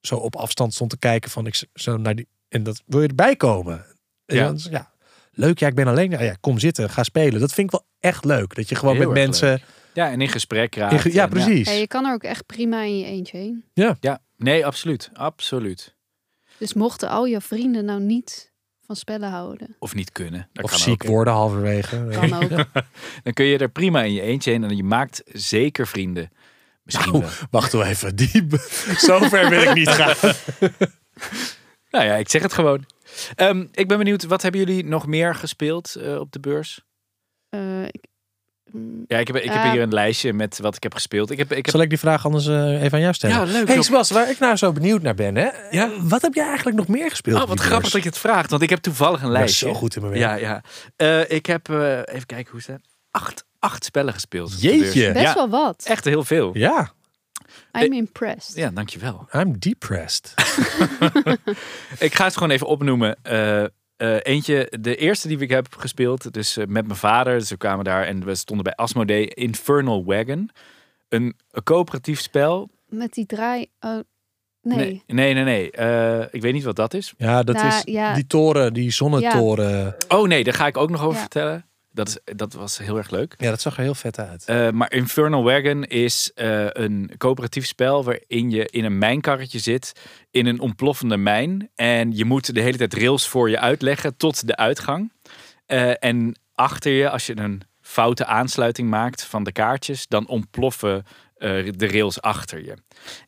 zo op afstand stond te kijken van ik zo naar die. En dat wil je erbij komen? En Ja. dan ja. Leuk, ja, ik ben alleen. Ja, ja, kom zitten, ga spelen. Dat vind ik wel echt leuk. Dat je gewoon Heel met mensen. Ja, en in gesprek in raakt. ge- ja, en precies. Ja, je kan er ook echt prima in je eentje heen. Ja, nee, absoluut. Absoluut. Dus mochten al je vrienden nou niet van spellen houden, Of niet kunnen. Dat of kan ziek ook, worden halverwege. kan ook. Dan kun je er prima in je eentje heen en je maakt zeker vrienden. Misschien Nou, wel. Wacht wel even. Die, zo ver wil ik niet gaan. Nou ja, ik zeg het gewoon. Ehm, ik ben benieuwd, wat hebben jullie nog meer gespeeld eh, op de beurs? Eh, ik- mm, Ja, ik heb, ik heb Eh. hier een lijstje met wat ik heb gespeeld. Ik heb, ik heb... Zal ik die vraag anders even aan jou stellen? Ja, leuk. Hey. Sebas, waar ik nou zo benieuwd naar ben, hè? Ja? Wat heb jij eigenlijk nog meer gespeeld? Oh, wat grappig beurs? dat je het vraagt, want ik heb toevallig een lijstje. zo goed in mijn werk. Ja, ja. Eh, ik heb, eh, even kijken hoe is het? Acht, acht spellen gespeeld. Jeetje. best Ja, wel wat. echt heel veel. Ja, I'm impressed. Ja, dankjewel. I'm depressed. Ik ga het gewoon even opnoemen. Eh, eh, eentje, de eerste die ik heb gespeeld, dus eh, met mijn vader. Dus we kwamen daar en we stonden bij Asmodee. Infernal Wagon. Een, een coöperatief spel. Met die draai... Oh, nee. Nee, nee, nee. nee. Eh, ik weet niet wat dat is. Ja, dat Nou, is ja. die toren, die zonnetoren. Ja. Oh nee, daar ga ik ook nog over Ja. vertellen. Dat, is, dat was heel erg leuk. dat zag er heel vet uit. Eh, maar Infernal Wagon is eh, een coöperatief spel waarin je in een mijnkarretje zit in een ontploffende mijn. En je moet de hele tijd rails voor je uitleggen tot de uitgang. Eh, en achter je, als je een foute aansluiting maakt van de kaartjes, dan ontploffen de rails achter je.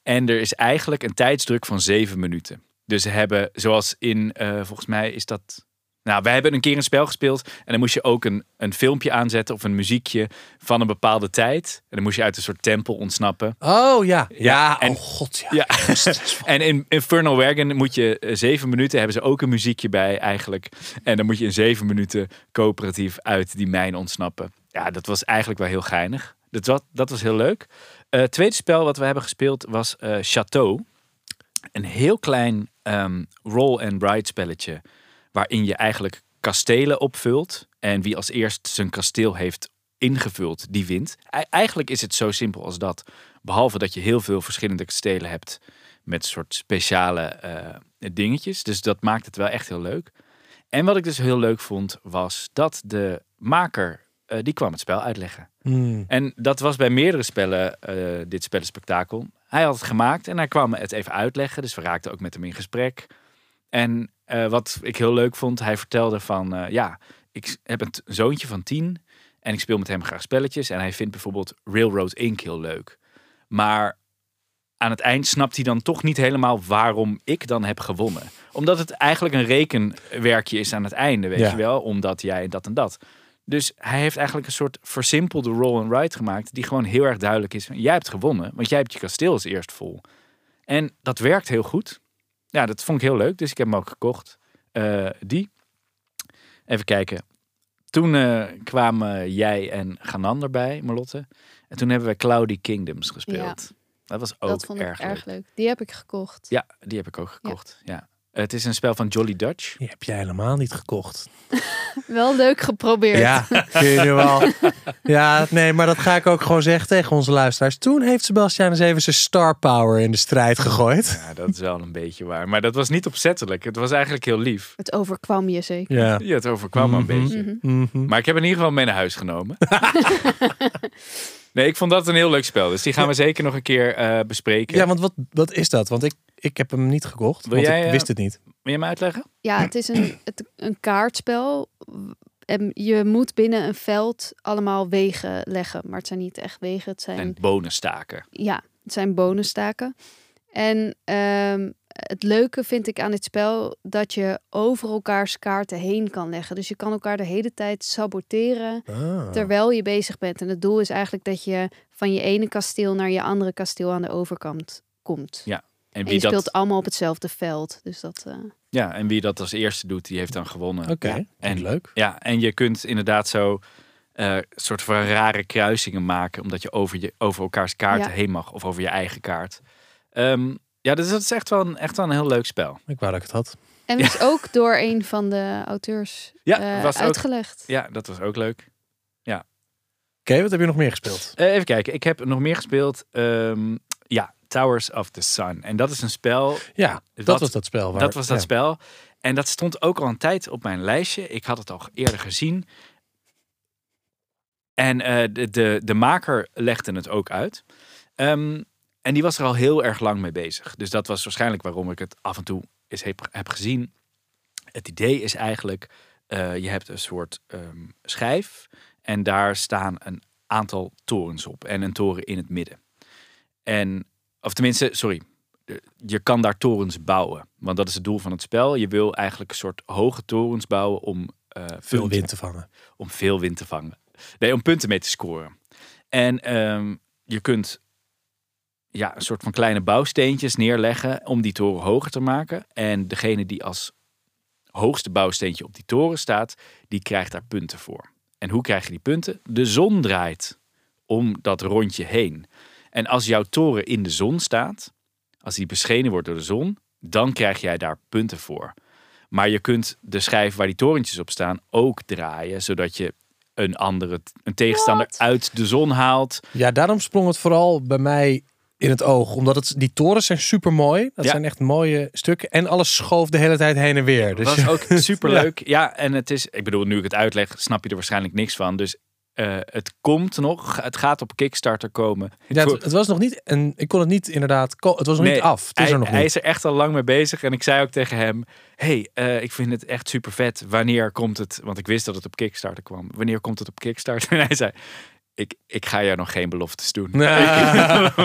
En er is eigenlijk een tijdsdruk van zeven minuten. Dus ze hebben, zoals in, volgens mij is dat nou, wij hebben een keer een spel gespeeld en dan moest je ook een, een filmpje aanzetten of een muziekje van een bepaalde tijd. En dan moest je uit een soort tempel ontsnappen. Oh ja. Ja, en- oh god ja. Ja. En in Infernal Wagon moet je eh, zeven minuten, hebben ze ook een muziekje bij eigenlijk. En dan moet je in zeven minuten coöperatief uit die mijn ontsnappen. Ja, dat was eigenlijk wel heel geinig. Dat was, dat was heel leuk. Eh, Het tweede spel wat we hebben gespeeld was eh Chateau. Een heel klein ehm, roll-and-ride spelletje. Waarin je eigenlijk kastelen opvult. En wie als eerst zijn kasteel heeft ingevuld, die wint. E- eigenlijk is het zo simpel als dat. Behalve dat je heel veel verschillende kastelen hebt. Met soort speciale eh, dingetjes. Dus dat maakt het wel echt heel leuk. En wat ik dus heel leuk vond, was dat de maker, eh, die kwam het spel uitleggen. Hmm. En dat was bij meerdere spellen, eh, dit spellenspectakel. Hij had het gemaakt en hij kwam het even uitleggen. Dus we raakten ook met hem in gesprek. En eh, wat ik heel leuk vond, hij vertelde van... eh, ja, ik heb een zoontje van tien en ik speel met hem graag spelletjes. En hij vindt bijvoorbeeld Railroad Inc. heel leuk. Maar aan het eind snapt hij dan toch niet helemaal waarom ik dan heb gewonnen. Omdat het eigenlijk een rekenwerkje is aan het einde, weet Ja. je wel. Omdat jij dat en dat. Dus hij heeft eigenlijk een soort versimpelde roll and ride gemaakt. Die gewoon heel erg duidelijk is. Jij hebt gewonnen, want jij hebt je kasteel als eerst vol. En dat werkt heel goed. Ja, dat vond ik heel leuk. Dus ik heb hem ook gekocht. Eh, die. Even kijken. Toen eh, kwamen jij en Ganan erbij, Marlotte. En toen hebben we Cloudy Kingdoms gespeeld. Dat was ook dat vond ik erg, erg leuk. leuk. Die heb ik gekocht. Ja, die heb ik ook gekocht. Ja. Het is een spel van Jolly Dutch. Die heb jij helemaal niet gekocht. Wel leuk geprobeerd. Ja, kun je nu wel. Ja, nee, maar dat ga ik ook gewoon zeggen tegen onze luisteraars. Toen heeft Sebastian eens even zijn star power in de strijd gegooid. Ja, dat is wel een beetje waar. Maar dat was niet opzettelijk. Het was eigenlijk heel lief. Het overkwam je zeker. Ja. Ja, het overkwam me Mhm. een beetje. Mhm. Mhm. Maar ik heb in ieder geval mee naar huis genomen. nee, ik vond dat een heel leuk spel. Dus die gaan we zeker nog een keer eh, bespreken. Ja, want wat, wat is dat? Want ik, ik heb hem niet gekocht. Wil want jij, ik eh, wist het niet. Wil je me uitleggen? Ja, het is een, het, een kaartspel. En je moet binnen een veld allemaal wegen leggen. Maar het zijn niet echt wegen. Het zijn, En bonusstaken. ja, het zijn bonustaken. En ehm, het leuke vind ik aan dit spel dat je over elkaars kaarten heen kan leggen. Dus je kan elkaar de hele tijd saboteren Ah. terwijl je bezig bent. En het doel is eigenlijk dat je van je ene kasteel naar je andere kasteel aan de overkant komt. En En wie, je speelt dat, allemaal op hetzelfde veld. Dus dat. eh, ja, en wie dat als eerste doet, die heeft dan gewonnen. Oké, Ja. en En- leuk. Ja, en je kunt inderdaad zo eh soort van rare kruisingen maken, omdat je over, je, over elkaars kaarten Ja. heen mag of over je eigen kaart. Ehm, ja, dus dat is echt wel, een, echt wel een heel leuk spel. Ik wou dat ik het had. En het is ook door een van de auteurs Ja, eh, was ook, uitgelegd. ja dat was ook leuk. Oké, wat heb je nog meer gespeeld? Eh, even kijken, ik heb nog meer gespeeld. Ehm, ja, Towers of the Sun. En dat is een spel Ja, dat Wat- was dat spel. Waar, dat was dat ja. spel. En dat stond ook al een tijd op mijn lijstje. Ik had het al eerder gezien. En eh, de, de, de maker legde het ook uit. Ehm, en die was er al heel erg lang mee bezig. Dus dat was waarschijnlijk waarom ik het af en toe eens heb, heb gezien. Het idee is eigenlijk, eh, je hebt een soort ehm, schijf. En daar staan een aantal torens op. En een toren in het midden. En, of tenminste, sorry, eh, je kan daar torens bouwen. Want dat is het doel van het spel. Je wil eigenlijk een soort hoge torens bouwen om eh, Veel wind te vangen. om veel wind te vangen. Nee, om punten mee te scoren. En ehm, je kunt ja, een soort van kleine bouwsteentjes neerleggen om die toren hoger te maken. En degene die als hoogste bouwsteentje op die toren staat, die krijgt daar punten voor. En hoe krijg je die punten? De zon draait om dat rondje heen. En als jouw toren in de zon staat, als die beschenen wordt door de zon, dan krijg jij daar punten voor. Maar je kunt de schijf waar die torentjes op staan ook draaien, zodat je een andere, een tegenstander uit de zon haalt. Ja, daarom sprong het vooral bij mij in het oog. Omdat het, die torens zijn super mooi. Dat Ja. zijn echt mooie stukken. En alles schoof de hele tijd heen en weer. Dus Dat was ook superleuk. Ja, en het is, ik bedoel, nu ik het uitleg, snap je er waarschijnlijk niks van. Dus eh, het komt nog, het gaat op Kickstarter komen. ja, het, het was nog niet. En ik kon het niet inderdaad. Het was nog Nee, niet af. Het is hij, er nog hij niet. is er echt al lang mee bezig. En ik zei ook tegen hem: hey, eh, ik vind het echt super vet. Wanneer komt het? Want ik wist dat het op Kickstarter kwam. Wanneer komt het op Kickstarter? En hij zei: Ik, ik ga jou nog geen beloftes doen.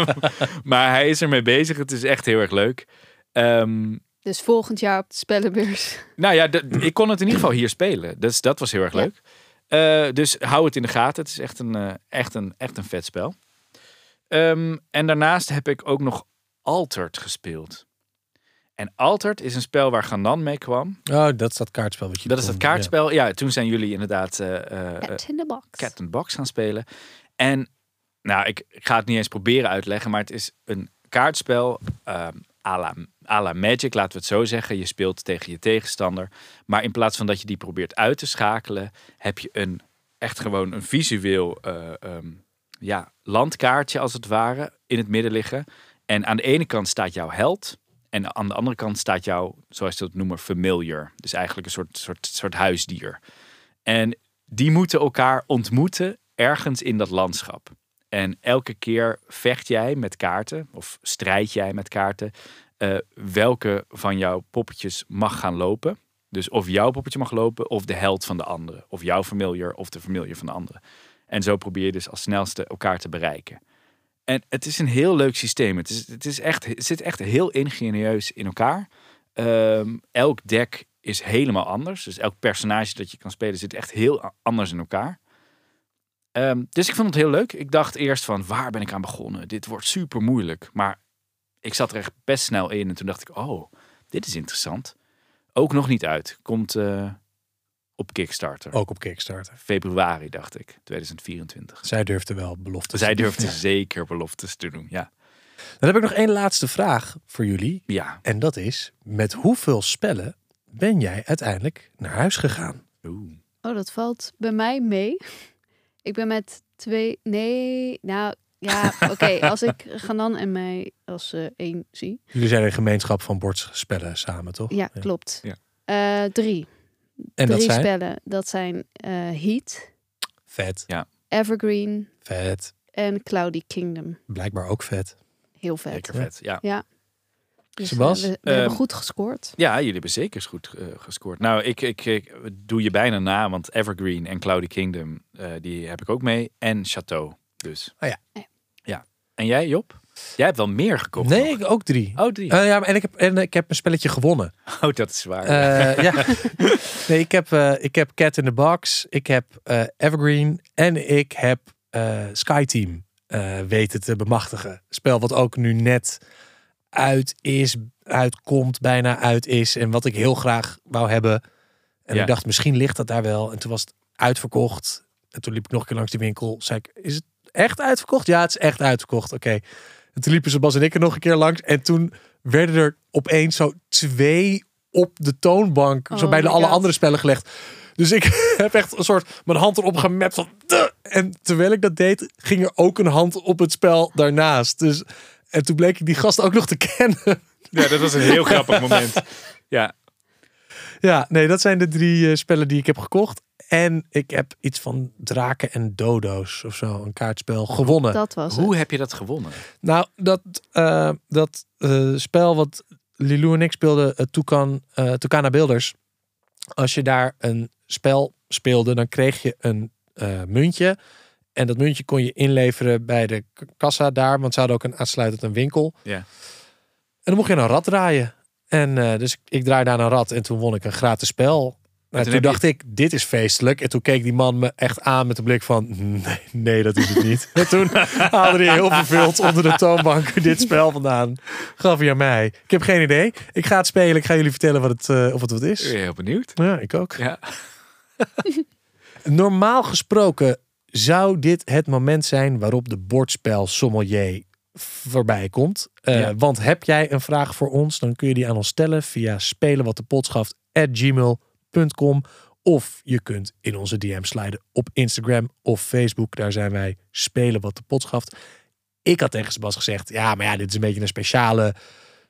maar hij is ermee bezig. Het is echt heel erg leuk. Ehm, Dus volgend jaar op de spellenbeurs. nou ja, ik kon het in ieder geval hier spelen. Dus dat was heel erg Ja. leuk. Eh, dus hou het in de gaten. Het is echt een, eh, echt een, echt een vet spel. Ehm, en daarnaast heb ik ook nog Altered gespeeld. En Altered is een spel waar Ganan mee kwam. Oh, dat is dat kaartspel wat je Dat is dat kaartspel. Ja, toen zijn jullie inderdaad eh eh, eh, Cat in the box. Cat and Box gaan spelen. En nou, ik, ik ga het niet eens proberen uitleggen, maar het is een kaartspel ehm à, la, à la Magic, laten we het zo zeggen. Je speelt tegen je tegenstander. Maar in plaats van dat je die probeert uit te schakelen, heb je een echt gewoon een visueel eh, ehm, ja, landkaartje als het ware in het midden liggen. En aan de ene kant staat jouw held. En aan de andere kant staat jouw, zoals ze dat noemen, familiar. Dus eigenlijk een soort, soort, soort huisdier. En die moeten elkaar ontmoeten ergens in dat landschap. En elke keer vecht jij met kaarten, of strijd jij met kaarten, eh, welke van jouw poppetjes mag gaan lopen. Dus of jouw poppetje mag lopen, of de held van de andere. Of jouw familiar, of de familiar van de andere. En zo probeer je dus als snelste elkaar te bereiken. En het is een heel leuk systeem. Het, is, het, is echt, het zit echt heel ingenieus in elkaar. Ehm, elk deck is helemaal anders. Dus elk personage dat je kan spelen zit echt heel anders in elkaar. Ehm, dus ik vond het heel leuk. Ik dacht eerst van waar ben ik aan begonnen? Dit wordt super moeilijk. Maar ik zat er echt best snel in. En toen dacht ik, oh, dit is interessant. Ook nog niet uit. Komt eh, op Kickstarter. Ook op Kickstarter. Februari, dacht ik, 2024. Zij durfde wel beloftes. Zij te doen. durfde Ja. zeker beloftes te doen. Ja. Dan heb ik nog één laatste vraag voor jullie. Ja. En dat is, met hoeveel spellen ben jij uiteindelijk naar huis gegaan? Oeh. Oh, dat valt bij mij mee. Ik ben met twee... Nee, nou ja, oké. als ik Ganan en mij als eh, één zie. Jullie zijn een gemeenschap van bordspellen samen, toch? Ja, klopt. Ja. Eh, drie. En dat drie zijn? spellen. Dat zijn eh, Heat, Vet, Evergreen vet. en Cloudy Kingdom. Blijkbaar ook vet. Heel vet. Zeker vet. Ja. Dus, Sebas? eh, we, we Ehm, hebben goed gescoord. ja, jullie hebben zeker goed eh, gescoord. Nou, ik, ik, ik doe je bijna na, want Evergreen en Cloudy Kingdom, eh, die heb ik ook mee. En Chateau, dus. Oh ja. Ja. En jij, Job? Jij hebt wel meer gekocht. Nee, nog. ik ook drie. Oh, drie. Eh, ja, maar en ik heb, en ik heb een spelletje gewonnen. oh, dat is waar. Eh, ja. Nee, ik heb, eh, ik heb Cat in the Box, ik heb Evergreen en ik heb Sky Team eh, weten te bemachtigen. Spel wat ook nu net uit is, uitkomt, bijna uit is. En wat ik heel graag wou hebben. En Ja. ik dacht, misschien ligt dat daar wel. En toen was het uitverkocht. En toen liep ik nog een keer langs die winkel. Zei ik, is het echt uitverkocht? Ja, het is echt uitverkocht. Oké. En toen liepen Sebas en ik er nog een keer langs. En toen werden er opeens zo twee op de toonbank. zo Oh bij de alle God. andere spellen gelegd. Dus ik heb echt een soort mijn hand erop gemapt van. "Duh!" En terwijl ik dat deed, ging er ook een hand op het spel daarnaast. Dus, en toen bleek ik die gast ook nog te kennen. ja, dat was een heel grappig moment. Ja, Ja, nee, dat zijn de drie eh, spellen die ik heb gekocht. En ik heb iets van draken en dodo's of zo, een kaartspel gewonnen. Dat was het. hoe heb je dat gewonnen? Nou, dat, eh, dat eh, spel wat Lilou en ik speelden, uh, Toucan, eh Toucana Builders. Als je daar een spel speelde, dan kreeg je een eh, muntje. En dat muntje kon je inleveren bij de kassa daar, want ze hadden ook een aansluitend een winkel. Ja. En dan mocht je een rad draaien. En eh, dus ik, ik draaide aan een rad en toen won ik een gratis spel. Nou, toen toen heb je- dacht ik, dit is feestelijk. En toen keek die man me echt aan met de blik van, nee, nee dat is het niet. en toen haalde hij heel vervuld onder de toonbank dit spel vandaan. Gaf hij aan mij. Ik heb geen idee. Ik ga het spelen. Ik ga jullie vertellen wat het, eh, of het wat Ik is. ben heel benieuwd. Ja, ik ook. Ja. Normaal gesproken zou dit het moment zijn waarop de bordspel sommelier voorbij komt. Eh, Ja. Want heb jij een vraag voor ons, dan kun je die aan ons stellen via of je kunt in onze DM sliden op Instagram of Facebook. Daar zijn wij spelen wat de potschaft. Ik had tegen Sebas gezegd, ja, maar ja, dit is een beetje een speciale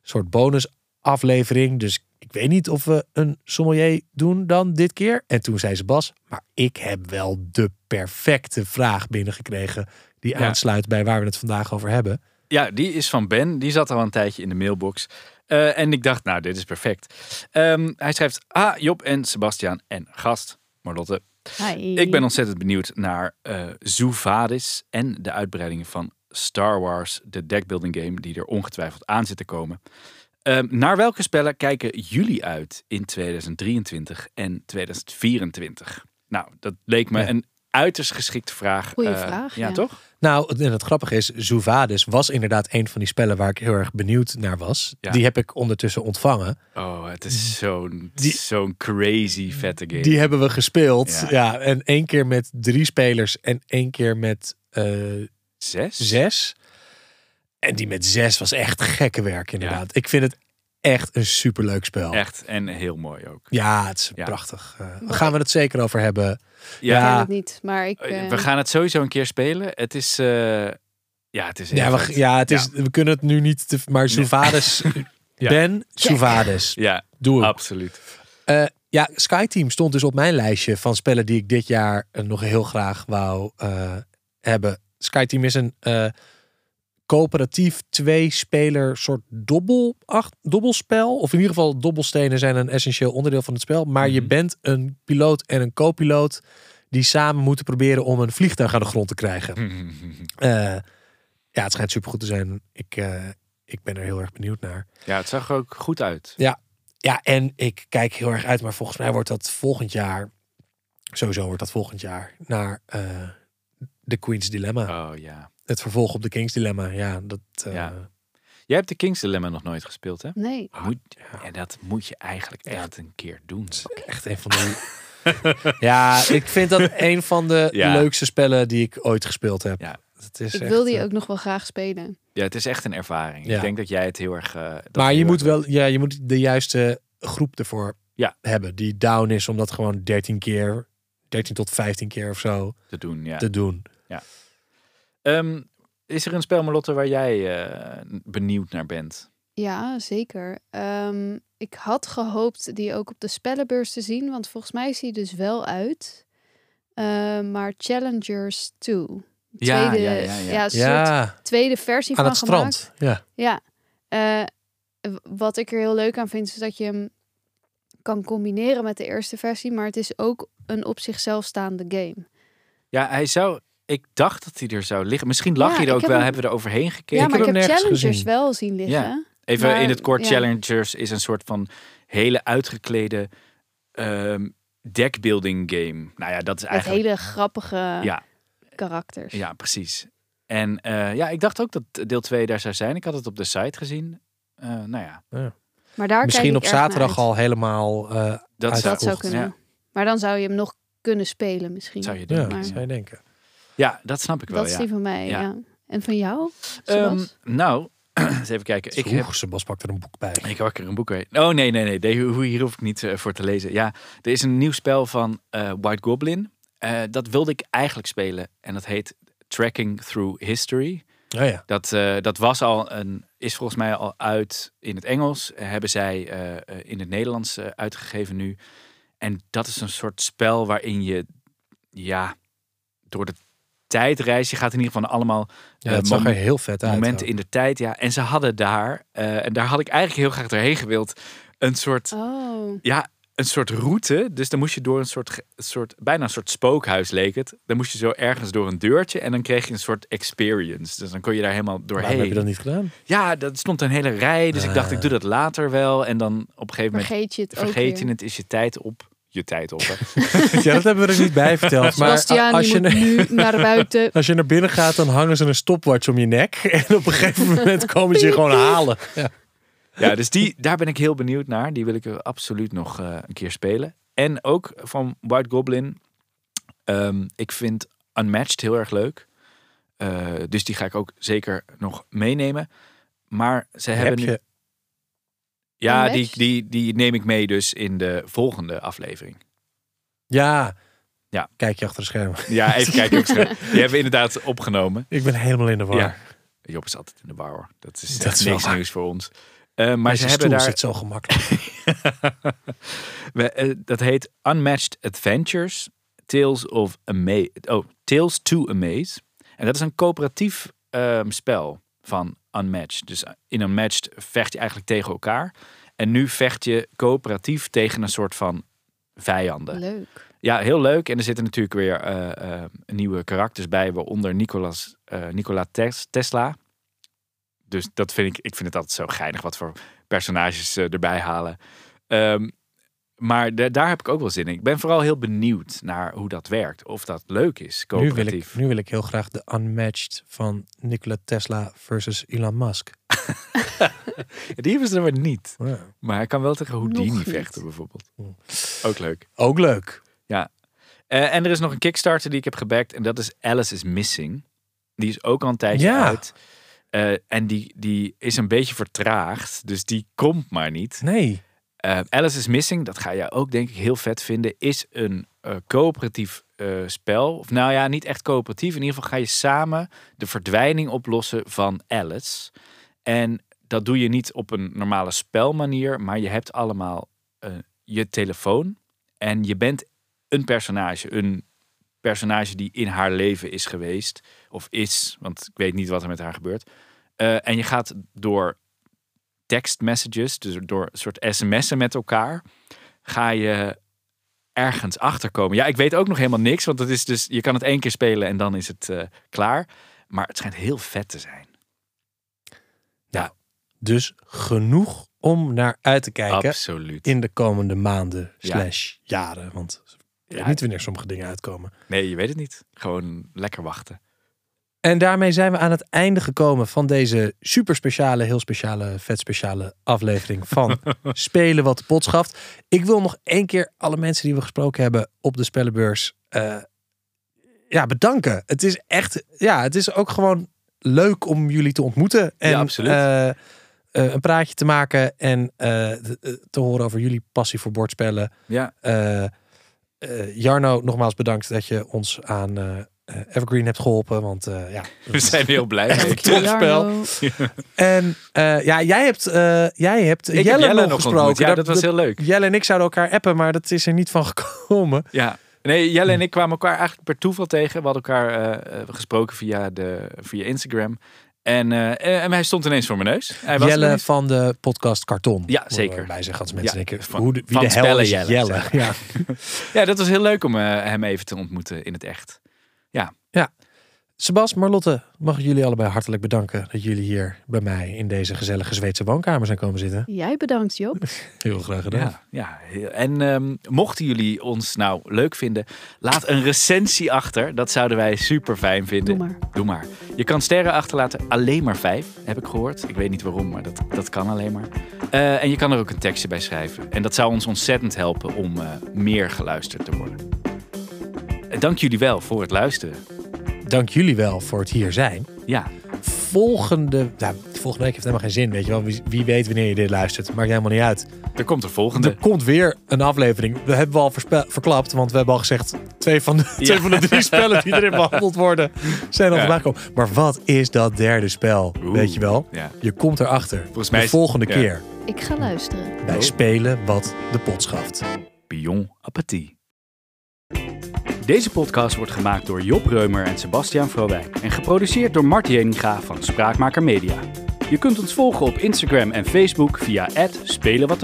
soort bonus aflevering. Dus ik weet niet of we een sommelier doen dan dit keer. En toen zei Sebas, maar ik heb wel de perfecte vraag binnengekregen die Ja. aansluit bij waar we het vandaag over hebben. Ja, die is van Ben. Die zat al een tijdje in de mailbox. Eh, en ik dacht, nou, dit is perfect. Ehm, hij schrijft, ah, Job en Sebastian en gast Marlotte. Hi. Ik ben ontzettend benieuwd naar Zoovadis en de uitbreidingen van Star Wars, de deckbuilding game die er ongetwijfeld aan zit te komen. Ehm, naar welke spellen kijken jullie uit in 2023 en 2024? Nou, dat leek me Ja. een uiterst geschikte vraag. Goeie Eh, vraag, Ja, ja. toch? Nou, en het grappige is, Zouvadis was inderdaad een van die spellen waar ik heel erg benieuwd naar was. Ja. Die heb ik ondertussen ontvangen. Oh, het is zo'n Die- zo'n crazy vette game. Die hebben we gespeeld. Ja. Ja. en één keer met drie spelers en één keer met eh, Zes? zes. En die met zes was echt gekke werk inderdaad. Ik vind het echt een superleuk spel. Echt en heel mooi ook. Ja, het is Ja. prachtig. Eh, daar gaan we het zeker over hebben. Ik Ja. ken het niet, maar ik... Eh, eh, We gaan het sowieso een keer spelen. Het is, eh, ja, het is Ja, we, ja, het is, we kunnen het nu niet. Te, maar Zouvadis. Ja. Ben Zouvadis. Ja, Doe het. absoluut. Eh, ja, Skyteam stond dus op mijn lijstje van spellen die ik dit jaar nog heel graag wou eh, hebben. Skyteam is een eh, coöperatief twee-speler soort dobbel, ach, dobbelspel. Of in ieder geval dobbelstenen zijn een essentieel onderdeel van het spel. Maar je Mhm. bent een piloot en een co-piloot die samen moeten proberen om een vliegtuig aan de grond te krijgen. Eh, ja, het schijnt supergoed te zijn. Ik, eh, ik ben er heel erg benieuwd naar. Ja, het zag er ook goed uit. Ja, en ik kijk heel erg uit, maar volgens mij wordt dat volgend jaar, sowieso wordt dat volgend jaar, naar eh The Queen's Dilemma. Oh ja. Het vervolg op The King's Dilemma. Ja, dat. eh, Ja. Jij hebt de King's Dilemma nog nooit gespeeld, hè? Nee. Moet, en dat moet je eigenlijk Ja. echt een keer doen. Echt een van de Ja, ik vind dat een van de Ja. leukste spellen die ik ooit gespeeld heb. Ja. Het is Ik echt, wil die eh, ook nog wel graag spelen. Ja, het is echt een ervaring. Ja. Ik denk dat jij het heel erg... eh, dat Maar je moet wel, ja, je moet de juiste groep ervoor Ja. hebben. Die down is om dat gewoon 13 keer, 13 tot 15 keer of zo te doen, ja. te doen. Ehm, is er een spel, Marlotte, waar jij eh, benieuwd naar bent? Ja, zeker. Ehm, ik had gehoopt die ook op de spellenbeurs te zien, want volgens mij is die dus wel uit. Ehm, maar Challengers 2. Ja, Tweede, ja, ja, ja. een soort Ja, tweede versie aan van het gemaakt. strand. Ja. Ja. Eh, wat ik er heel leuk aan vind, is dat je hem kan combineren met de eerste versie, maar het is ook een op zichzelf staande game. Ja, hij zou... Ik dacht dat hij er zou liggen. Misschien lag Ja, hij er ook heb wel. hem- Hebben we er overheen gekeken? ja, heb maar ik heb Challengers gezien. wel zien liggen. Ja. Even Maar, in het kort, ja. Challengers is een soort van hele uitgeklede ehm deckbuilding game. Nou ja, dat is Met eigenlijk... hele grappige Ja, karakters. ja, precies. En eh, ja, ik dacht ook dat deel 2 daar zou zijn. Ik had het op de site gezien. Eh, nou ja, Maar daar Misschien op zaterdag al helemaal eh dat zou, Dat zou uitverkocht. kunnen. Ja. Maar dan zou je hem nog kunnen spelen misschien. zou je ja, denken. Maar- zou je denken. Ja, dat snap ik wel, dat is ja. die van mij, Ja. ja. En van jou? Ehm, nou, eens even kijken. Ik heb Sebas pakt er een boek bij. Ik heb er een boek bij. Oh nee, nee, nee. hoe- hier hoef ik niet eh, voor te lezen. Ja, er is een nieuw spel van eh, White Goblin. Eh, dat wilde ik eigenlijk spelen. En dat heet Tracking Through History. Oh ja. Dat, eh, dat was al een, is volgens mij al uit in het Engels. Hebben zij in het Nederlands uitgegeven nu. En dat is een soort spel waarin je, ja, door de tijd reist. Je gaat in ieder geval allemaal Ja, mom- er heel vet uit. momenten ook. in de tijd. Ja, en ze hadden daar, eh, en daar had ik eigenlijk heel graag doorheen gewild, een soort, Oh, ja, een soort route. Dus dan moest je door een soort, soort, bijna een soort spookhuis leek het. Dan moest je zo ergens door een deurtje en dan kreeg je een soort experience. Dus dan kon je daar helemaal Waarom heb doorheen. je dat niet gedaan? Ja, dat stond een hele rij. Dus ik dacht, ik doe dat later wel. En dan op een gegeven moment vergeet je het ook vergeet je het, is je tijd op. Je tijd op. Hè? ja, dat hebben we er niet bij verteld. Maar als je je, moet naar- nu naar buiten. als je naar binnen gaat, dan hangen ze een stopwatch om je nek. En op een gegeven moment komen ze je gewoon halen. Ja. Ja, dus die, daar ben ik heel benieuwd naar. Die wil ik er absoluut nog eh, een keer spelen. En ook van White Goblin. ehm, ik vind Unmatched heel erg leuk. Eh, dus die ga ik ook zeker nog meenemen. Maar ze hebben Heb je... Ja, die, die, die neem ik mee dus in de volgende aflevering. Ja. Ja. Kijk je achter de schermen. Ja, even kijken. Of ze, die hebben we inderdaad opgenomen. Ik ben helemaal in de war. Ja. Job is altijd in de war hoor. Dat is, Dat is niks waar. nieuws voor ons. Eh, maar Deze ze hebben daar... zit zo gemakkelijk. We, eh, dat heet Unmatched Adventures, Tales of Amaze. Oh, Tales to Amaze. En dat is een coöperatief ehm, spel van Unmatched. Dus in Unmatched vecht je eigenlijk tegen elkaar. En nu vecht je coöperatief tegen een soort van vijanden. Leuk. Ja, heel leuk. En er zitten natuurlijk weer eh, eh, nieuwe karakters bij, waaronder Nicolas, eh, Nikola Tes- Tesla. Dus dat vind ik, ik vind het altijd zo geinig wat voor personages erbij halen. Ehm, maar da- daar heb ik ook wel zin in. Ik ben vooral heel benieuwd naar hoe dat werkt. Of dat leuk is, Nu wil, coöperatief. ik, nu wil ik heel graag de Unmatched van Nikola Tesla versus Elon Musk. Die hebben ze er maar niet. Ja. Maar hij kan wel tegen Houdini niet. vechten bijvoorbeeld. Ook leuk. Ook leuk. Eh, en er is nog een Kickstarter die ik heb gebackt. En dat is Alice is Missing. Die is ook al een tijdje Ja. uit. Eh, en die, die is een beetje vertraagd. Dus die komt maar niet. Nee. Eh, Alice is Missing, dat ga je ook denk ik heel vet vinden. Is een eh, coöperatief eh, spel. Of nou ja, niet echt coöperatief. In ieder geval ga je samen de verdwijning oplossen van Alice. En dat doe je niet op een normale spelmanier. Maar je hebt allemaal eh, je telefoon. En je bent een personage. Een personage die in haar leven is geweest. Of is, want ik weet niet wat er met haar gebeurt. En je gaat door text messages, dus door een soort sms'en met elkaar, ga je ergens achterkomen. Ja, ik weet ook nog helemaal niks, want het is dus, je kan het één keer spelen en dan is het eh, klaar. Maar het schijnt heel vet te zijn. Dus genoeg om naar uit te kijken Absoluut. in de komende maanden Ja. slash jaren. Want ik weet Ja, niet wanneer sommige dingen uitkomen. nee, je weet het niet. Gewoon lekker wachten. En daarmee zijn we aan het einde gekomen van deze super speciale, heel speciale, vet speciale aflevering van Spelen wat de pot schaft. Ik wil nog één keer alle mensen die we gesproken hebben op de spellenbeurs eh, ja, bedanken. Het is echt, ja, het is ook gewoon leuk om jullie te ontmoeten. En, Ja, absoluut. eh, eh, een praatje te maken en te, horen over jullie passie voor bordspellen. Ja, Jarno, nogmaals bedankt dat je ons aan Evergreen hebt geholpen. Want eh, ja, we zijn heel blij echt topspel. En eh, ja, jij hebt, eh, jij hebt heb Jelle, nog nog gesproken. ontmoet. Ja, dat was heel leuk. Jelle en ik zouden elkaar appen, maar dat is er niet van gekomen. Ja. Nee, Jelle en ik kwamen elkaar eigenlijk per toeval tegen. We hadden elkaar eh, eh, gesproken via, de, via Instagram. En, eh, en hij stond ineens voor mijn neus. Hij was Jelle van de podcast Karton. Ja, zeker. Bij zeggen als mensen Ja, denken, van- hoe de, wie van de hel is Jelle, Jelle? Ja. Ja, dat was heel leuk om eh, hem even te ontmoeten in het echt. Sebas, Marlotte, mag ik jullie allebei hartelijk bedanken dat jullie hier bij mij in deze gezellige Zweedse woonkamer zijn komen zitten. Jij bedankt, Joop. Heel graag gedaan. Ja, ja. En ehm, mochten jullie ons nou leuk vinden, laat een recensie achter. Dat zouden wij super fijn vinden. Doe maar. Doe maar. Je kan sterren achterlaten, alleen maar vijf, heb ik gehoord. Ik weet niet waarom, maar dat, dat kan alleen maar. Eh, en je kan er ook een tekstje bij schrijven. En dat zou ons ontzettend helpen om eh, meer geluisterd te worden. Dank jullie wel voor het luisteren. Dank jullie wel voor het hier zijn. Ja, Volgende, nou, volgende week heeft helemaal geen zin, weet je wel. Wie, wie weet wanneer je dit luistert, maakt helemaal niet uit. er komt een volgende. Er komt weer een aflevering. We hebben we al verklapt, want we hebben al gezegd... twee van de, twee van de drie spellen die erin behandeld worden... zijn al Ja. vandaag gekomen. Maar wat is dat derde spel? Oeh, Weet je wel? Ja. Je komt erachter. Volgens mij de is- volgende ja. keer Ik ga luisteren. bij Oh. Spelen wat de pot schaft. Pion Appetit. Deze podcast wordt gemaakt door Job Reumer en Sebastiaan Vrowijk en geproduceerd door Mart Jeninga van Spraakmaker Media. Je kunt ons volgen op Instagram en Facebook via Spelen.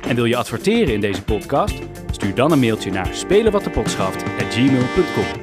En wil je adverteren in deze podcast? Stuur dan een mailtje naar spelenwatdepotschaft@gmail.com.